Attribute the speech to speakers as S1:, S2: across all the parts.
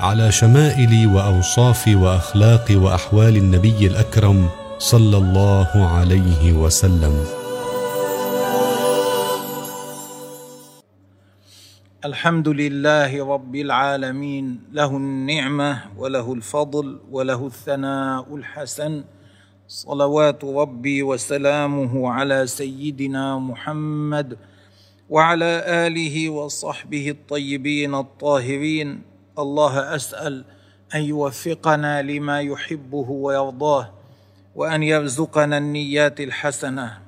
S1: على شمائل واوصاف واخلاق وأحوال النبي الأكرم صلى الله عليه وسلم.
S2: الحمد لله رب العالمين له النعمة وله الفضل وله الثناء الحسن. صلوات ربي وسلامه على سيدنا محمد وعلى آله وصحبه الطيبين الطاهرين. الله أسأل أن يوفقنا لما يحبه ويرضاه وأن يرزقنا النيات الحسنة.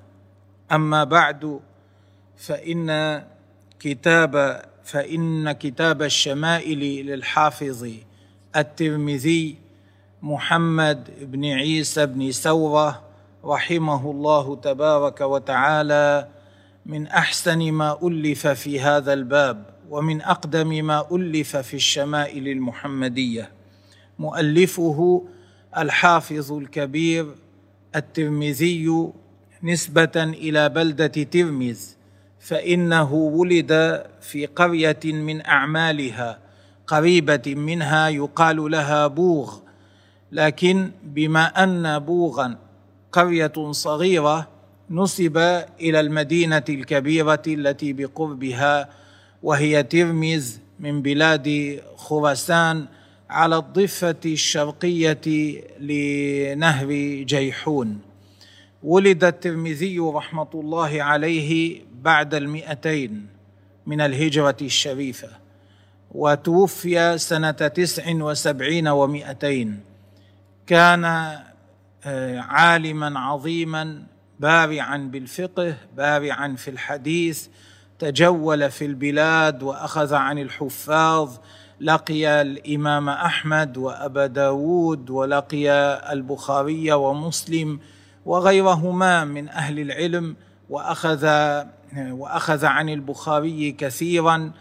S2: أما بعد فإن كتاب فإن كتاب الشمائل للحافظ الترمذي محمد بن عيسى بن سوره رحمه الله تبارك وتعالى من أحسن ما ألف في هذا الباب. ومن أقدم ما ألف في الشمائل المحمدية. مؤلفه الحافظ الكبير الترمذي نسبة إلى بلدة ترمز فإنه ولد في قرية من أعمالها قريبة منها يقال لها بوغ لكن بما أن بوغا قرية صغيرة نسب إلى المدينة الكبيرة التي بقربها وهي ترمز من بلاد خراسان على الضفة الشرقية لنهر جيحون. ولد الترمذي رحمة الله عليه بعد المئتين من الهجرة الشريفة وتوفي سنة تسع وسبعين ومئتين. كان عالما عظيما بارعا بالفقه بارعا في الحديث تجول في البلاد وأخذ عن الحفاظ لقي الإمام أحمد وأبا داود ولقي البخاري ومسلم وغيرهما من أهل العلم وأخذ وأخذ عن البخاري كثيرا.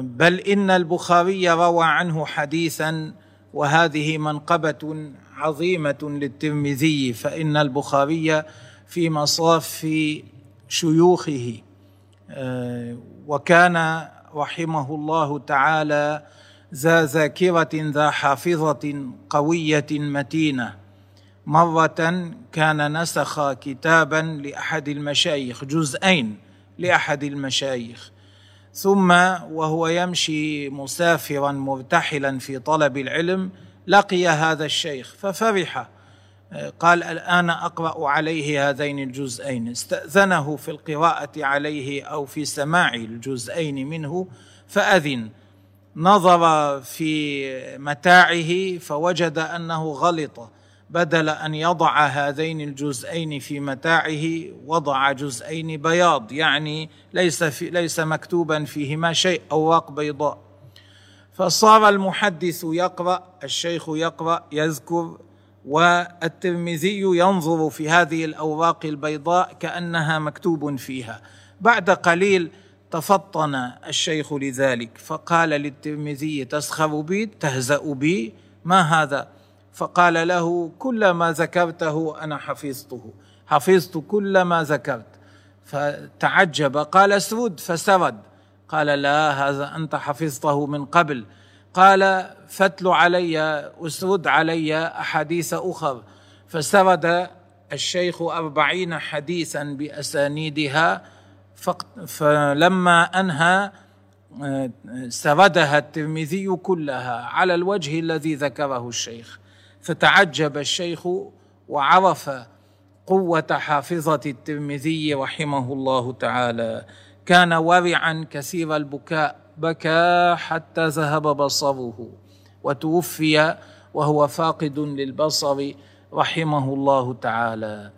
S2: بل إن البخاري روى عنه حديثا وهذه منقبة عظيمة للترمذي فإن البخاري في مصاف شيوخه. وكان رحمه الله تعالى ذا ذاكرة ذا حافظة قوية متينة. مرة كان نسخ كتابا لأحد المشايخ جزئين لأحد المشايخ. ثم وهو يمشي مسافرا مرتحلا في طلب العلم لقي هذا الشيخ ففرح قال الآن أقرأ عليه هذين الجزئين. استأذنه في القراءة عليه أو في سماع الجزئين منه فأذن. نظر في متاعه فوجد أنه غلط. بدل أن يضع هذين الجزئين في متاعه وضع جزئين بياض يعني ليس في ليس مكتوبا فيهما شيء اوراق بيضاء. فصار المحدث يقرأ الشيخ يقرأ يذكر والترمذي ينظر في هذه الأوراق البيضاء كأنها مكتوب فيها. بعد قليل تفطن الشيخ لذلك فقال للترمذي تسخر بي؟ تهزأ بي؟ ما هذا؟ فقال له كل ما ذكرته أنا حفظته حفظت كل ما ذكرت. فتعجب قال اسرد فسرد. قال لا هذا أنت حفظته من قبل. قال فاتل علي اسرد علي أحاديث أخر. فسرد الشيخ أربعين حديثا بأسانيدها فلما أنهى سردها الترمذي كلها على الوجه الذي ذكره الشيخ. فتعجب الشيخ وعرف قوة حافظة الترمذي رحمه الله تعالى. كان ورعا كثير البكاء. بكى حتى ذهب بصره وتوفي وهو فاقد للبصر رحمه الله تعالى.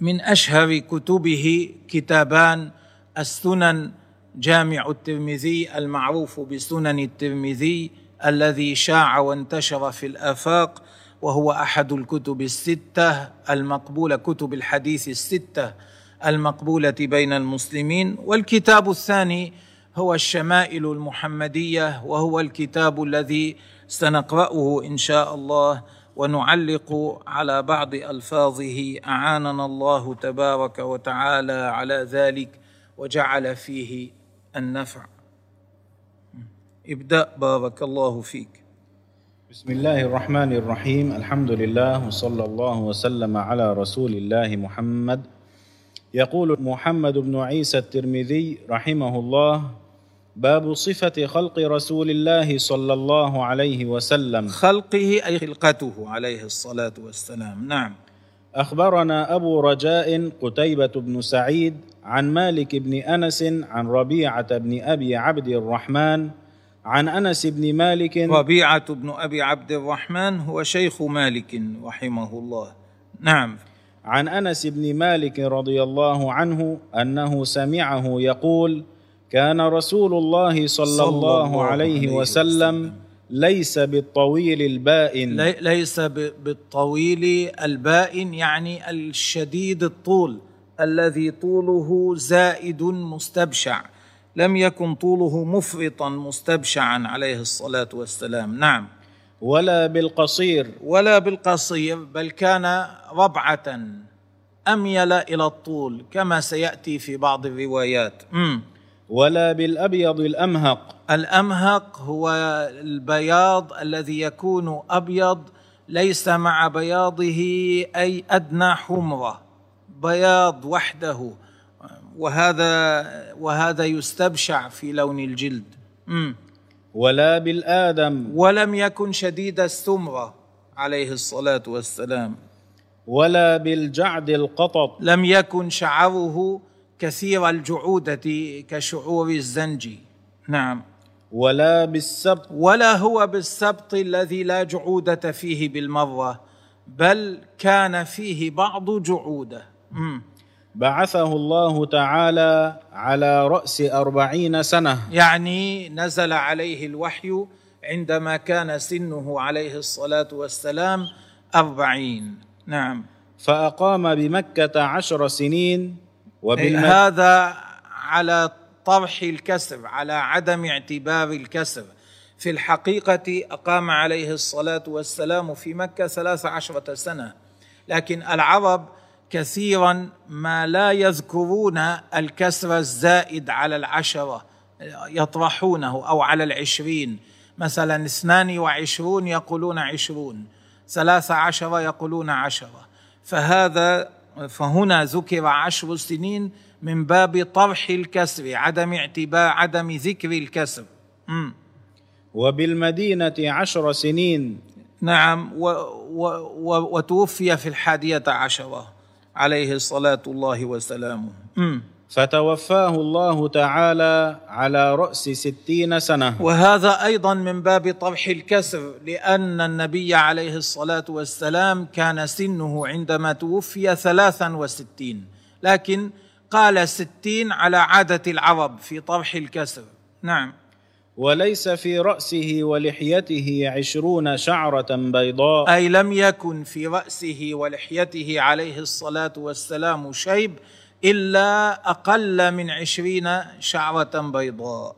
S2: من أشهر كتبه كتابان السنن جامع الترمذي المعروف بسنن الترمذي الذي شاع وانتشر في الآفاق وهو أحد الكتب الستة المقبوله كتب الحديث الستة المقبولة بين المسلمين والكتاب الثاني هو الشمائل المحمدية وهو الكتاب الذي سنقرأه إن شاء الله ونعلق على بعض ألفاظه. أعاننا الله تبارك وتعالى على ذلك وجعل فيه النفع. ابدأ بارك الله فيك.
S3: بسم الله الرحمن الرحيم. الحمد لله وصلى الله وسلم على رسول الله محمد. يقول محمد بن عيسى الترمذي رحمه الله باب صفة خلق رسول الله صلى الله عليه وسلم.
S2: خلقه أي خلقته عليه الصلاة والسلام. نعم.
S3: أخبرنا أبو رجاء قتيبة بن سعيد عن مالك بن أنس عن ربيعة بن أبي عبد الرحمن عن أنس بن مالك.
S2: ربيعة بن أبي عبد الرحمن هو شيخ مالك رحمه الله. نعم.
S3: عن أنس بن مالك رضي الله عنه أنه سمعه يقول كان رسول الله صلى, الله, عليه وسلم, ليس بالطويل البائن.
S2: لي- ليس بالطويل البائن يعني الشديد الطول الذي طوله زائد مستبشع. لم يكن طوله مفرطا مستبشعا عليه الصلاة والسلام. نعم.
S3: ولا بالقصير.
S2: ولا بالقصير بل كان ربعة أميل إلى الطول كما سيأتي في بعض الروايات. مم.
S3: ولا بالأبيض الأمهق.
S2: الأمهق هو البياض الذي يكون أبيض ليس مع بياضه أي أدنى حمرة. بياض وحده. وهذا وهذا يستبشع في لون الجلد. مم.
S3: ولا بالآدم.
S2: ولم يكن شديد السمرة عليه الصلاة والسلام.
S3: ولا بالجعد القطط.
S2: لم يكن شعره كثير الجعوده كشعور الزنجي نعم.
S3: ولا بالسبط.
S2: ولا هو بالسبط الذي لا جعودة فيه بالمرة بل كان فيه بعض جعودة. مم.
S3: بعثه الله تعالى على رأس أربعين سنة.
S2: يعني نزل عليه الوحي عندما كان سنه عليه الصلاة والسلام أربعين. نعم.
S3: فأقام بمكة عشر سنين وبالمدينه
S2: هذا على طرح الكسر على عدم اعتبار الكسر في الحقيقة أقام عليه الصلاة والسلام في مكة ثلاث عشرة سنة لكن العرب كثيرا ما لا يذكرون الكسر الزائد على العشرة يطرحونه أو على العشرين. مثلا اثنان وعشرون يقولون عشرون ثلاث عشر يقولون عشرة. فهذا فهنا ذكر عشر سنين من باب طرح الكسر عدم اعتبار عدم ذكر الكسر مم.
S3: وبالمدينة عشر سنين
S2: نعم و و و وتوفي في الحادية عشرة عليه الصلاة الله وسلامه.
S3: فتوفاه الله تعالى على رأس ستين سنة.
S2: وهذا أيضا من باب طرح الكسر لأن النبي عليه الصلاة والسلام كان سنه عندما توفي ثلاثا وستين. لكن قال ستين على عادة العرب في طرح الكسر. نعم.
S3: وليس في رأسه ولحيته عشرون شعرة بيضاء.
S2: أي لم يكن في رأسه ولحيته عليه الصلاة والسلام شيب إلا أقل من عشرين شعره بيضاء.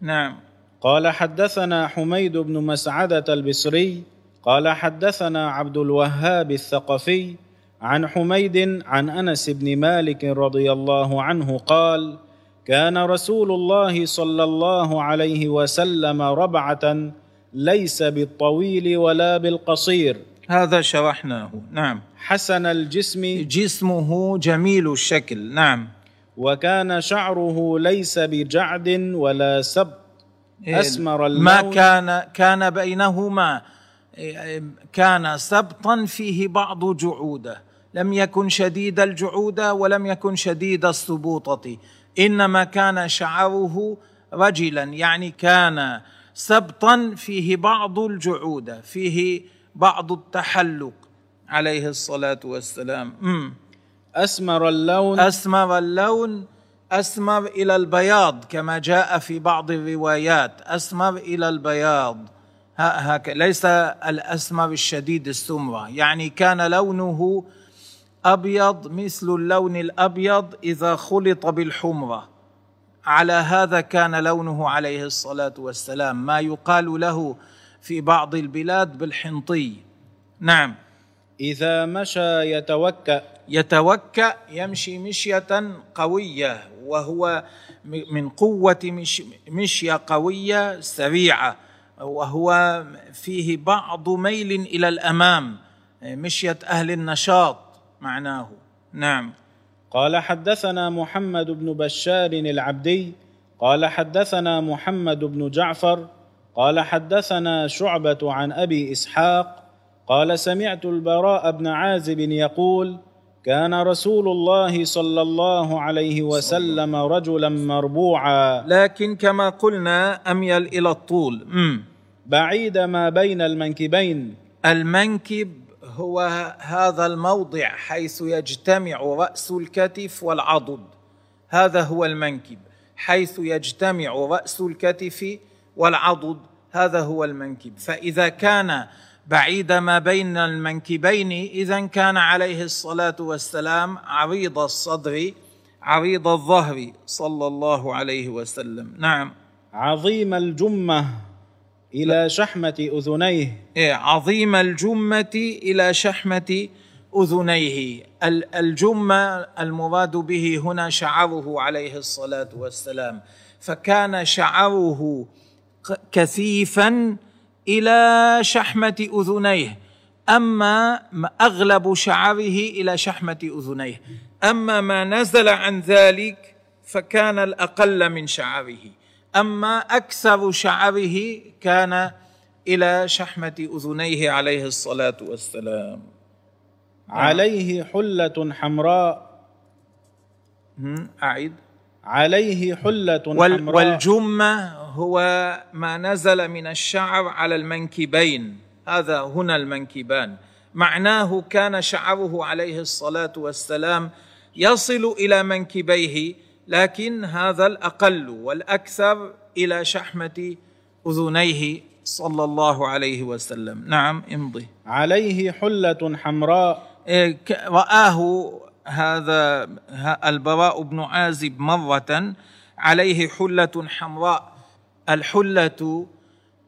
S2: نعم.
S3: قال حدثنا حميد بن مسعدة البصري قال حدثنا عبد الوهاب الثقفي عن حميد عن أنس بن مالك رضي الله عنه قال كان رسول الله صلى الله عليه وسلم ربعة ليس بالطويل ولا بالقصير.
S2: هذا شرحناه. نعم.
S3: حسن الجسم.
S2: جسمه جميل الشكل. نعم.
S3: وكان شعره ليس بجعد ولا سبط أسمر اللون.
S2: ما كان كان بينهما كان سبطا فيه بعض جعوده. لم يكن شديد الجعوده ولم يكن شديد السبوطة. إنما كان شعره رجلا يعني كان سبطا فيه بعض الجعوده فيه بعض التحلق عليه الصلاة والسلام. مم.
S3: أسمر اللون.
S2: أسمر اللون أسمر إلى البياض كما جاء في بعض الروايات. أسمر إلى البياض. هكذا. ليس الأسمر الشديد السمرة. يعني كان لونه أبيض مثل اللون الأبيض إذا خلط بالحمرة. على هذا كان لونه عليه الصلاة والسلام. ما يقال له في بعض البلاد بالحنطي. نعم.
S3: إذا مشى يتوكأ.
S2: يتوكأ يمشي مشية قوية وهو من قوة مش مشية قوية سريعة وهو فيه بعض ميل إلى الأمام مشية أهل النشاط معناه. نعم.
S3: قال حدثنا محمد بن بشار العبدي قال حدثنا محمد بن جعفر قال حدثنا شعبة عن أبي إسحاق قال سمعت البراء بن عازب يقول كان رسول الله صلى الله عليه وسلم رجلا مربوعا.
S2: لكن كما قلنا أميل إلى الطول.
S3: بعيد ما بين المنكبين.
S2: المنكب هو هذا الموضع حيث يجتمع رأس الكتف والعضد. هذا هو المنكب حيث يجتمع رأس الكتف والعضد هذا هو المنكب. فإذا كان بعيد ما بين المنكبين إذا كان عليه الصلاة والسلام عريض الصدر عريض الظهر صلى الله عليه وسلم. نعم.
S3: عظيم الجمة إلى شحمة أذنيه.
S2: إيه عظيم الجمة إلى شحمة أذنيه. الجمة المراد به هنا شعره عليه الصلاة والسلام. فكان شعره كثيفا إلى شحمة أذنيه. أما أغلب شعره إلى شحمة أذنيه. أما ما نزل عن ذلك فكان الأقل من شعره. أما أكثر شعره كان إلى شحمة أذنيه عليه الصلاة والسلام.
S3: عليه حلة حمراء.
S2: أعيد.
S3: عليه حلة حمراء.
S2: والجمة هو ما نزل من الشعر على المنكبين. هذا هنا المنكبان. معناه كان شعره عليه الصلاة والسلام يصل إلى منكبيه لكن هذا الأقل والأكثر إلى شحمة أذنيه صلى الله عليه وسلم. نعم امضي.
S3: عليه حلة حمراء.
S2: إيه، رآه هذا البراء بن عازب مرة عليه حلة حمراء. الحلة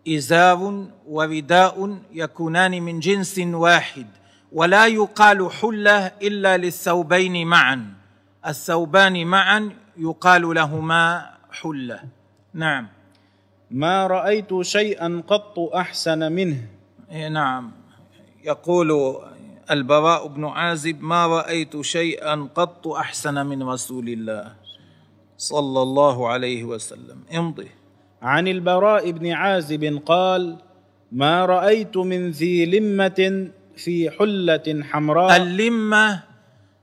S2: إزار ورداء يكونان من جنس واحد ولا يقال حلة إلا للثوبين معا. الثوبان معا يقال لهما حلة. نعم.
S3: ما رأيت شيئا قط أحسن منه.
S2: إيه، نعم. يقول البراء بن عازب ما رأيت شيئا قط أحسن من رسول الله صلى الله عليه وسلم. امضي.
S3: عن البراء بن عازب قال ما رأيت من ذي لمة في حلة حمراء.
S2: اللمة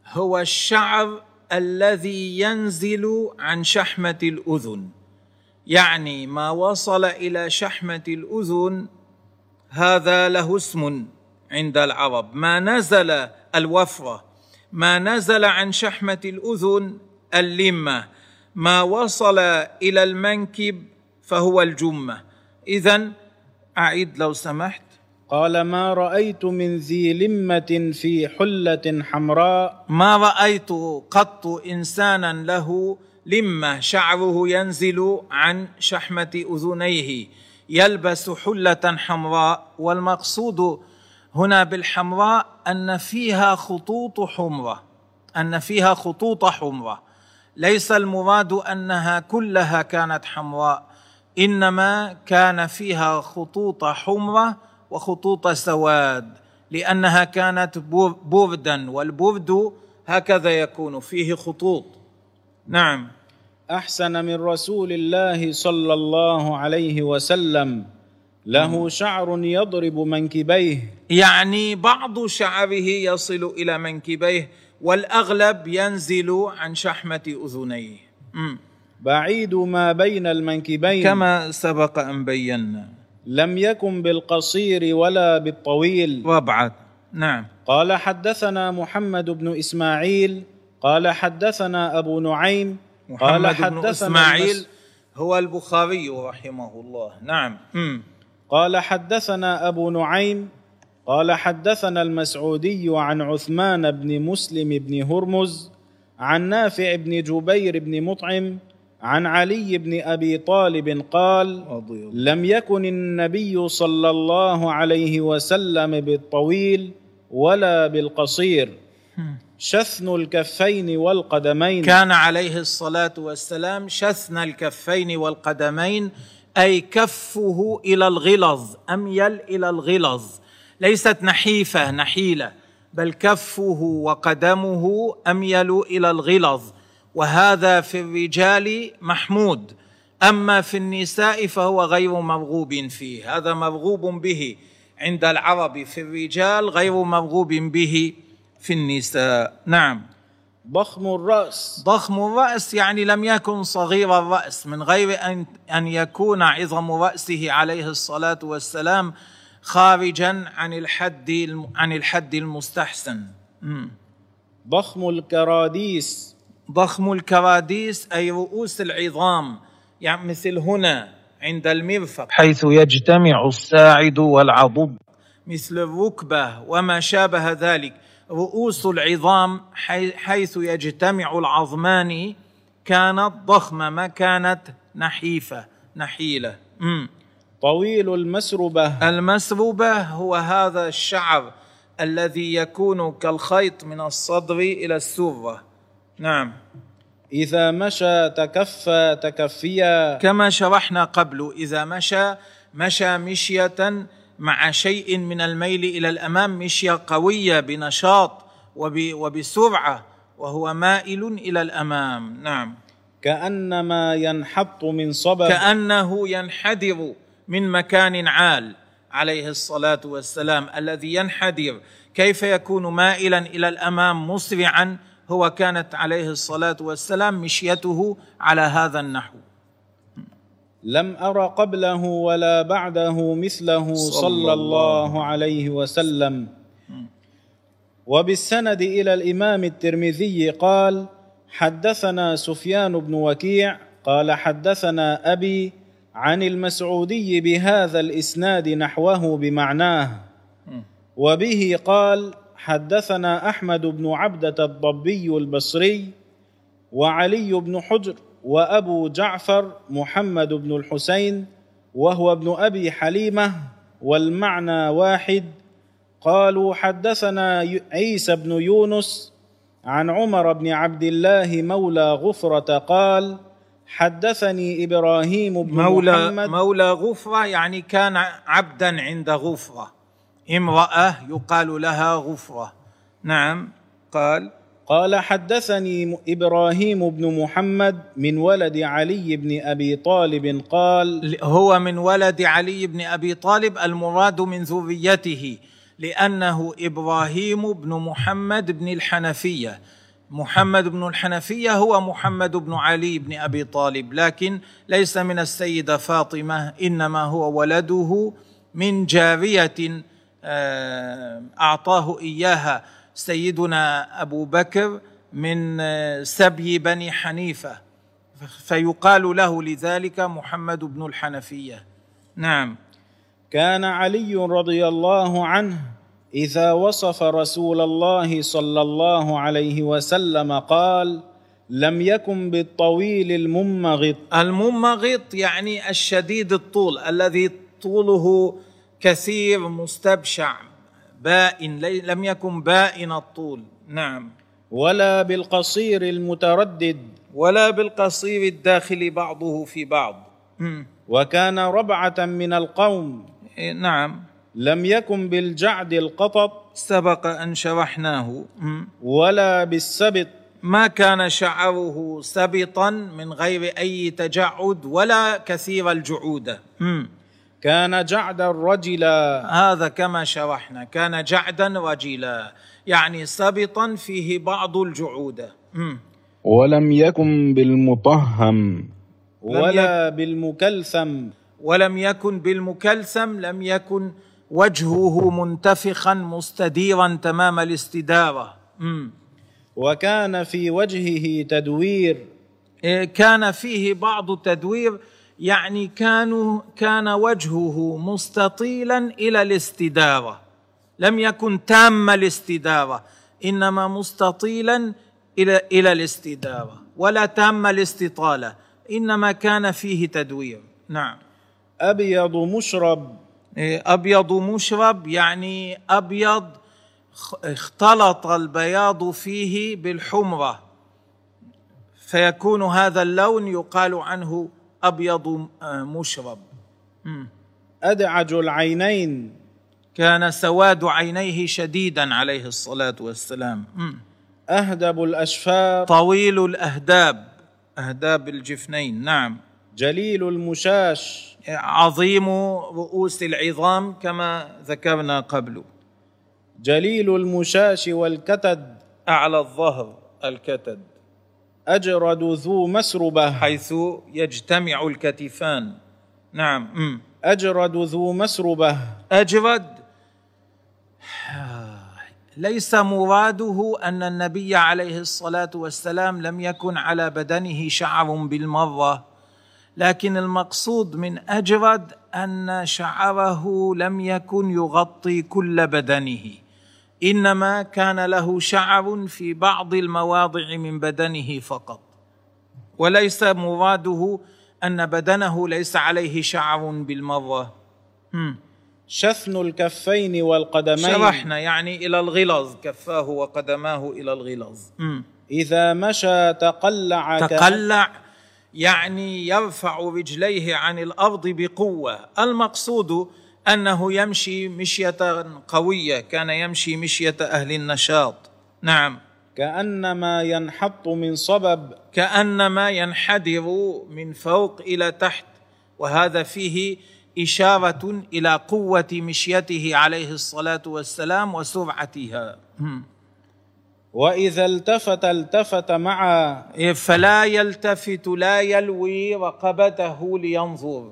S2: هو الشعر الذي ينزل عن شحمة الأذن. يعني ما وصل إلى شحمة الأذن هذا له اسم عند العرب. ما نزل الوفرة ما نزل عن شحمة الأذن اللمة. ما وصل إلى المنكب فهو الجمة. اذا أعيد لو سمحت.
S3: قال ما رأيت من ذي لمة في حلة حمراء.
S2: ما رأيت قط إنسانا له لمة. شعره ينزل عن شحمة أذنيه. يلبس حلة حمراء. والمقصود هنا بالحمراء أن فيها خطوط حمرة. أن فيها خطوط حمرة. ليس المراد أنها كلها كانت حمراء. إنما كان فيها خطوط حمرة وخطوط سواد لأنها كانت بردا والبرد هكذا يكون فيه خطوط. نعم.
S3: أحسن من رسول الله صلى الله عليه وسلم. له شعر يضرب منكبيه.
S2: يعني بعض شعره يصل إلى منكبيه والأغلب ينزل عن شحمة أذنيه.
S3: بعيد ما بين المنكبين.
S2: كما سبق أن بينا.
S3: لم يكن بالقصير ولا بالطويل.
S2: وابعد. نعم.
S3: قال حدثنا محمد بن إسماعيل. قال حدثنا أبو نعيم.
S2: محمد قال حدثنا بن إسماعيل هو البخاري رحمه الله. نعم.
S3: م. قال حدثنا أبو نعيم. قال حدثنا المسعودي عن عثمان بن مسلم بن هرمز عن نافع بن جبير بن مطعم عن علي بن أبي طالب قال لم يكن النبي صلى الله عليه وسلم بالطويل ولا بالقصير. شثن الكفين والقدمين.
S2: كان عليه الصلاة والسلام شثن الكفين والقدمين أي كفه إلى الغلظ اميل إلى الغلظ. ليست نحيفة نحيلة بل كفه وقدمه اميل إلى الغلظ. وهذا في الرجال محمود. أما في النساء فهو غير مرغوب فيه. هذا مرغوب به. عند العرب في الرجال غير مرغوب به في النساء. نعم.
S3: ضخم الرأس.
S2: ضخم الرأس يعني لم يكن صغير الرأس. من غير ان أن يكون عظم رأسه عليه الصلاة والسلام خارجا عن الحد عن الحد المستحسن.
S3: ضخم الكراديس.
S2: ضخم الكراديس أي رؤوس العظام. يعني مثل هنا عند المرفق. حيث يجتمع الساعد والعضد. مثل الركبة وما شابه ذلك. رؤوس العظام حيث يجتمع العظمان كانت ضخمة ما كانت نحيفة نحيلة. مم.
S3: طويل المسربة.
S2: المسربة هو هذا الشعر الذي يكون كالخيط من الصدر إلى السرة. نعم.
S3: إذا مشى تكفى تكفيا.
S2: كما شرحنا قبل إذا مشى مشى مشية مع شيء من الميل إلى الأمام مشية قوية بنشاط وبسرعة وهو مائل إلى الأمام. نعم.
S3: كأنما ينحط من صبب
S2: كأنه ينحدر من مكان عال عليه الصلاة والسلام الذي ينحدر. كيف يكون مائلا إلى الأمام مسرعا هو كانت عليه الصلاة والسلام مشيته على هذا النحو.
S3: لم أر قبله ولا بعده مثله صلى الله عليه وسلم. وبالسند إلى الإمام الترمذي قال حدثنا سفيان بن وكيع قال حدثنا أبي عن المسعودي بهذا الإسناد نحوه بمعناه. وبه قال حدثنا أحمد بن عبدة الضبي البصري وعلي بن حجر وأبو جعفر محمد بن الحسين وهو ابن أبي حليمة والمعنى واحد. قالوا حدثنا عيسى بن يونس عن عمر بن عبد الله مولى غفرة قال حدثني إبراهيم بن
S2: مولى
S3: محمد
S2: مولى غفرة يعني كان عبدا عند غفرة. امرأة يقال لها غفرة. نعم قال.
S3: قال حدثني إبراهيم بن محمد من ولد علي بن أبي طالب قال
S2: هو من ولد علي بن أبي طالب المراد من ذريته لأنه إبراهيم بن محمد بن الحنفية. محمد بن الحنفية هو محمد بن علي بن أبي طالب لكن ليس من السيدة فاطمة إنما هو ولده من جارية أعطاه إياها سيدنا أبو بكر من آه، سبي بني حنيفة. فيقال له لذلك محمد بن الحنفية. نعم.
S3: كان علي رضي الله عنه إذا وصف رسول الله صلى الله عليه وسلم قال لم يكن بالطويل الممغط
S2: الممغط يعني الشديد الطول الذي طوله كثير مستبشع بائن لم يكن بائن الطول. نعم.
S3: ولا بالقصير المتردد.
S2: ولا بالقصير الداخل بعضه في بعض.
S3: وكان ربعة من القوم.
S2: إيه، نعم.
S3: لم يكن بالجعد القطط.
S2: سبق أن شرحناه.
S3: ولا بالسبط.
S2: ما كان شعره سبطا من غير أي تجعد ولا كثير الجعوده
S3: كان جعدا رجلا.
S2: هذا كما شرحنا كان جعدا رجلا يعني سبطا فيه بعض الجعوده
S3: ولم يكن بالمطهم. ولا بالمكلثم.
S2: ولم يكن بالمكلثم لم يكن وجهه منتفخا مستديرا تمام الاستدارة.
S3: وكان في وجهه تدوير.
S2: إيه، كان فيه بعض التدوير يعني كانوا كان وجهه مستطيلا إلى الاستدارة. لم يكن تام الاستدارة إنما مستطيلا إلى إلى الاستدارة ولا تام الاستطالة إنما كان فيه تدوير. نعم.
S3: أبيض مشرب.
S2: إيه، أبيض مشرب يعني أبيض اختلط البياض فيه بالحمرة. فيكون هذا اللون يقال عنه أبيض آه، مشرب.
S3: أدعج العينين.
S2: كان سواد عينيه شديدا عليه الصلاة والسلام.
S3: أهدب الاشفار
S2: طويل الأهداب. أهداب الجفنين نعم.
S3: جليل المشاش.
S2: عظيم رؤوس العظام كما ذكرنا قبل.
S3: جليل المشاش والكتد.
S2: أعلى الظهر الكتد.
S3: أجرد ذو مسربة.
S2: حيث يجتمع الكتفان. نعم م.
S3: أجرد ذو مسربة.
S2: أجرد. ليس مراده أن النبي عليه الصلاة والسلام لم يكن على بدنه شعر بالمرة لكن المقصود من أجرد أن شعره لم يكن يغطي كل بدنه. إنما كان له شعر في بعض المواضع من بدنه فقط. وليس مراده أن بدنه ليس عليه شعر بالمرة
S3: شثن الكفين والقدمين.
S2: شرحنا يعني إلى الغلظ. كفاه وقدماه إلى الغلظ.
S3: إذا مشى تقلع
S2: تقلع يعني يرفع رجليه عن الأرض بقوة. المقصود أنه يمشي مشية قوية كان يمشي مشية أهل النشاط. نعم.
S3: كأنما ينحط من صبب.
S2: كأنما ينحدر من فوق إلى تحت. وهذا فيه إشارة إلى قوة مشيته عليه الصلاة والسلام وسرعتها.
S3: وإذا التفت التفت مع
S2: فلا يلتفت لا يلوي رقبته لينظر.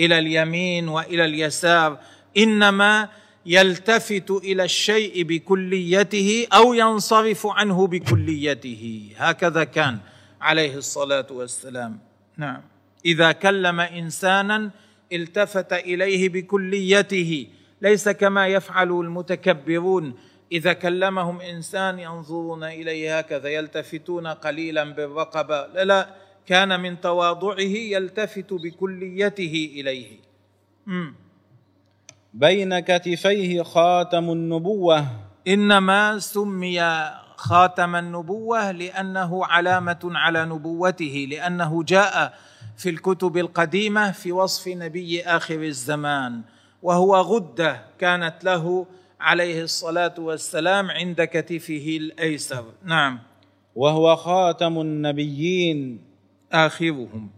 S2: إلى اليمين وإلى اليسار إنما يلتفت إلى الشيء بكليته أو ينصرف عنه بكليته. هكذا كان عليه الصلاة والسلام. نعم. إذا كلم إنسانا التفت إليه بكليته. ليس كما يفعل المتكبرون. إذا كلمهم إنسان ينظرون إليه هكذا يلتفتون قليلا بالرقبة. لا لا. كان من تواضعه يلتفت بكليته إليه. م.
S3: بين كتفيه خاتم النبوة.
S2: إنما سمي خاتم النبوة لأنه علامة على نبوته لأنه جاء في الكتب القديمة في وصف نبي آخر الزمان وهو غدة كانت له عليه الصلاة والسلام عند كتفه الأيسر. نعم.
S3: وهو خاتم النبيين.
S2: آخرهم.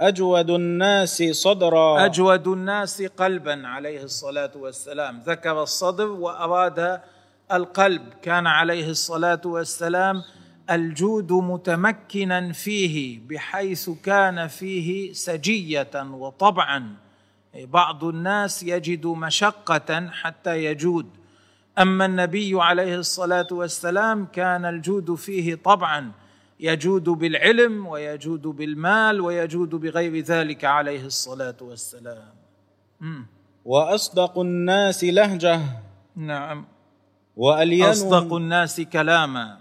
S3: أجود الناس صدرا.
S2: أجود الناس قلبا عليه الصلاة والسلام. ذكر الصدر وأراد القلب. كان عليه الصلاة والسلام الجود متمكنا فيه بحيث كان فيه سجية وطبعا. بعض الناس يجد مشقة حتى يجود. أما النبي عليه الصلاة والسلام كان الجود فيه طبعا. يجود بالعلم ويجود بالمال ويجود بغير ذلك عليه الصلاة والسلام.
S3: وأصدق الناس لهجة.
S2: نعم.
S3: والينهم
S2: أصدق الناس كلاما.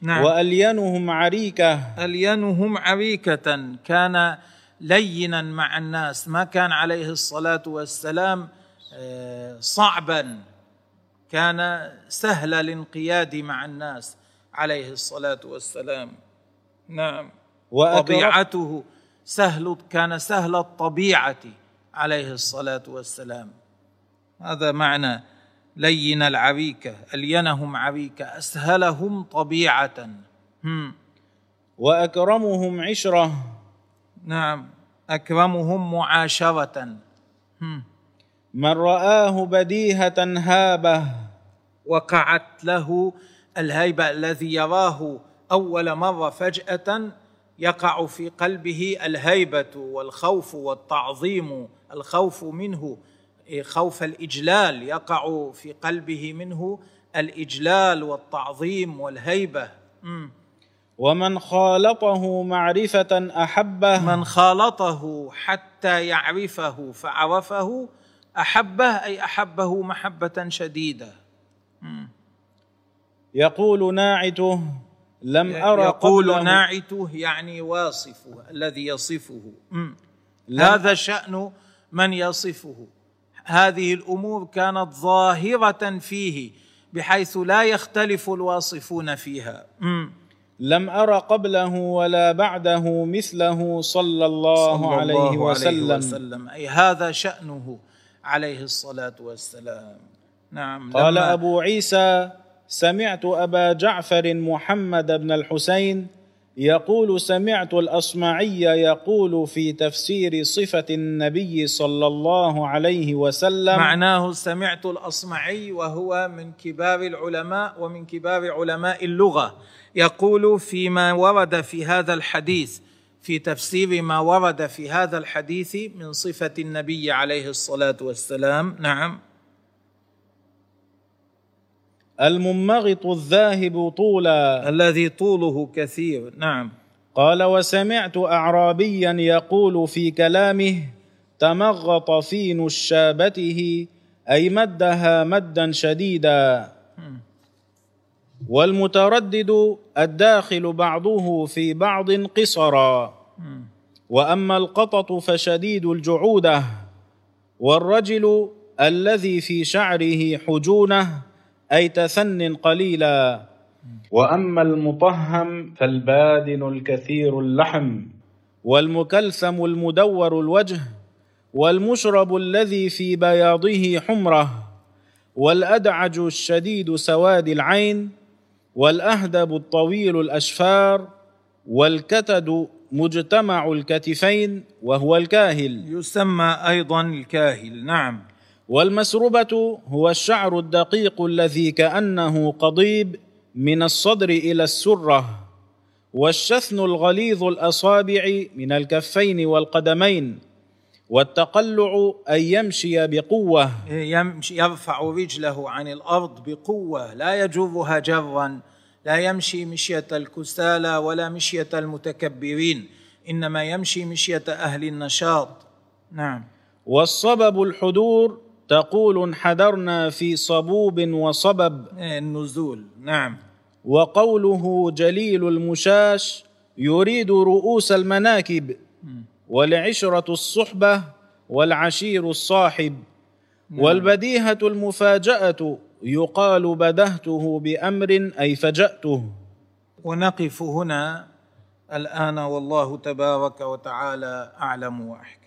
S3: نعم. وألينهم عريكة.
S2: ألينهم عريكة. كان لينا مع الناس. ما كان عليه الصلاة والسلام آه، صعبا. كان سهل الانقياد مع الناس. عليه الصلاة والسلام. نعم. طبيعته سهل كان سهل الطبيعة عليه الصلاة والسلام. هذا معنى لين العريكه ألينهم عريكه أسهلهم طبيعة. هم.
S3: وأكرمهم عشرة.
S2: نعم. أكرمهم معاشرة. هم.
S3: من رآه بديهة هابة.
S2: وقعت له الهيبة الذي يراه أول مرة فجأة يقع في قلبه الهيبة والخوف والتعظيم الخوف منه خوف الإجلال يقع في قلبه منه الإجلال والتعظيم والهيبة.
S3: ومن خالطه معرفة أحبه.
S2: من خالطه حتى يعرفه فعرفه أحبه أي أحبه محبة شديدة.
S3: يقول ناعته لم أرى
S2: يقول ناعته يعني واصفه الذي يصفه. هذا شأن من يصفه. هذه الأمور كانت ظاهرة فيه بحيث لا يختلف الواصفون فيها.
S3: لم أر قبله ولا بعده مثله صلى الله,
S2: صلى
S3: عليه,
S2: الله
S3: وسلم,
S2: عليه وسلم. أي هذا شأنه عليه الصلاة والسلام. نعم
S3: قال أبو عيسى سمعت أبا جعفر محمد بن الحسين يقول سمعت الأصمعي يقول في تفسير صفة النبي صلى الله عليه وسلم
S2: معناه سمعت الأصمعي وهو من كبار العلماء ومن كبار علماء اللغة يقول فيما ورد في هذا الحديث في تفسير ما ورد في هذا الحديث من صفة النبي عليه الصلاة والسلام. نعم.
S3: المنمغط الذاهب طولا.
S2: الذي طوله كثير. نعم.
S3: قال وسمعت أعرابيا يقول في كلامه تمغط في نشابته أي مدها مدا شديدا. والمتردد الداخل بعضه في بعض قصرا. وأما القطط فشديد الجعودة. والرجل الذي في شعره حجونه أي تثن قليلا. وأما المطهم فالبادن الكثير اللحم. والمكلثم المدور الوجه. والمشرب الذي في بياضه حمره. والأدعج الشديد سواد العين. والأهدب الطويل الأشفار. والكتد مجتمع الكتفين. وهو الكاهل.
S2: يسمى أيضا الكاهل. نعم.
S3: والمسربه هو الشعر الدقيق الذي كأنه قضيب من الصدر إلى السرة والشثن الغليظ الأصابع من الكفين والقدمين والتقلع أن يمشي بقوة.
S2: يمشي يرفع رجله عن الأرض بقوة لا يجرها جرا لا يمشي مشية الكسالى ولا مشية المتكبرين إنما يمشي مشية أهل النشاط. نعم.
S3: والصبب الحدور تقول انحدرنا في صبوب وصبب.
S2: النزول. نعم.
S3: وقوله جليل المشاش يريد رؤوس المناكب. والعشرة الصحبة والعشير الصاحب. والبديهة المفاجأة يقال بدهته بأمر أي فجأته.
S2: ونقف هنا. الآن والله تبارك وتعالى أعلم وأحكم.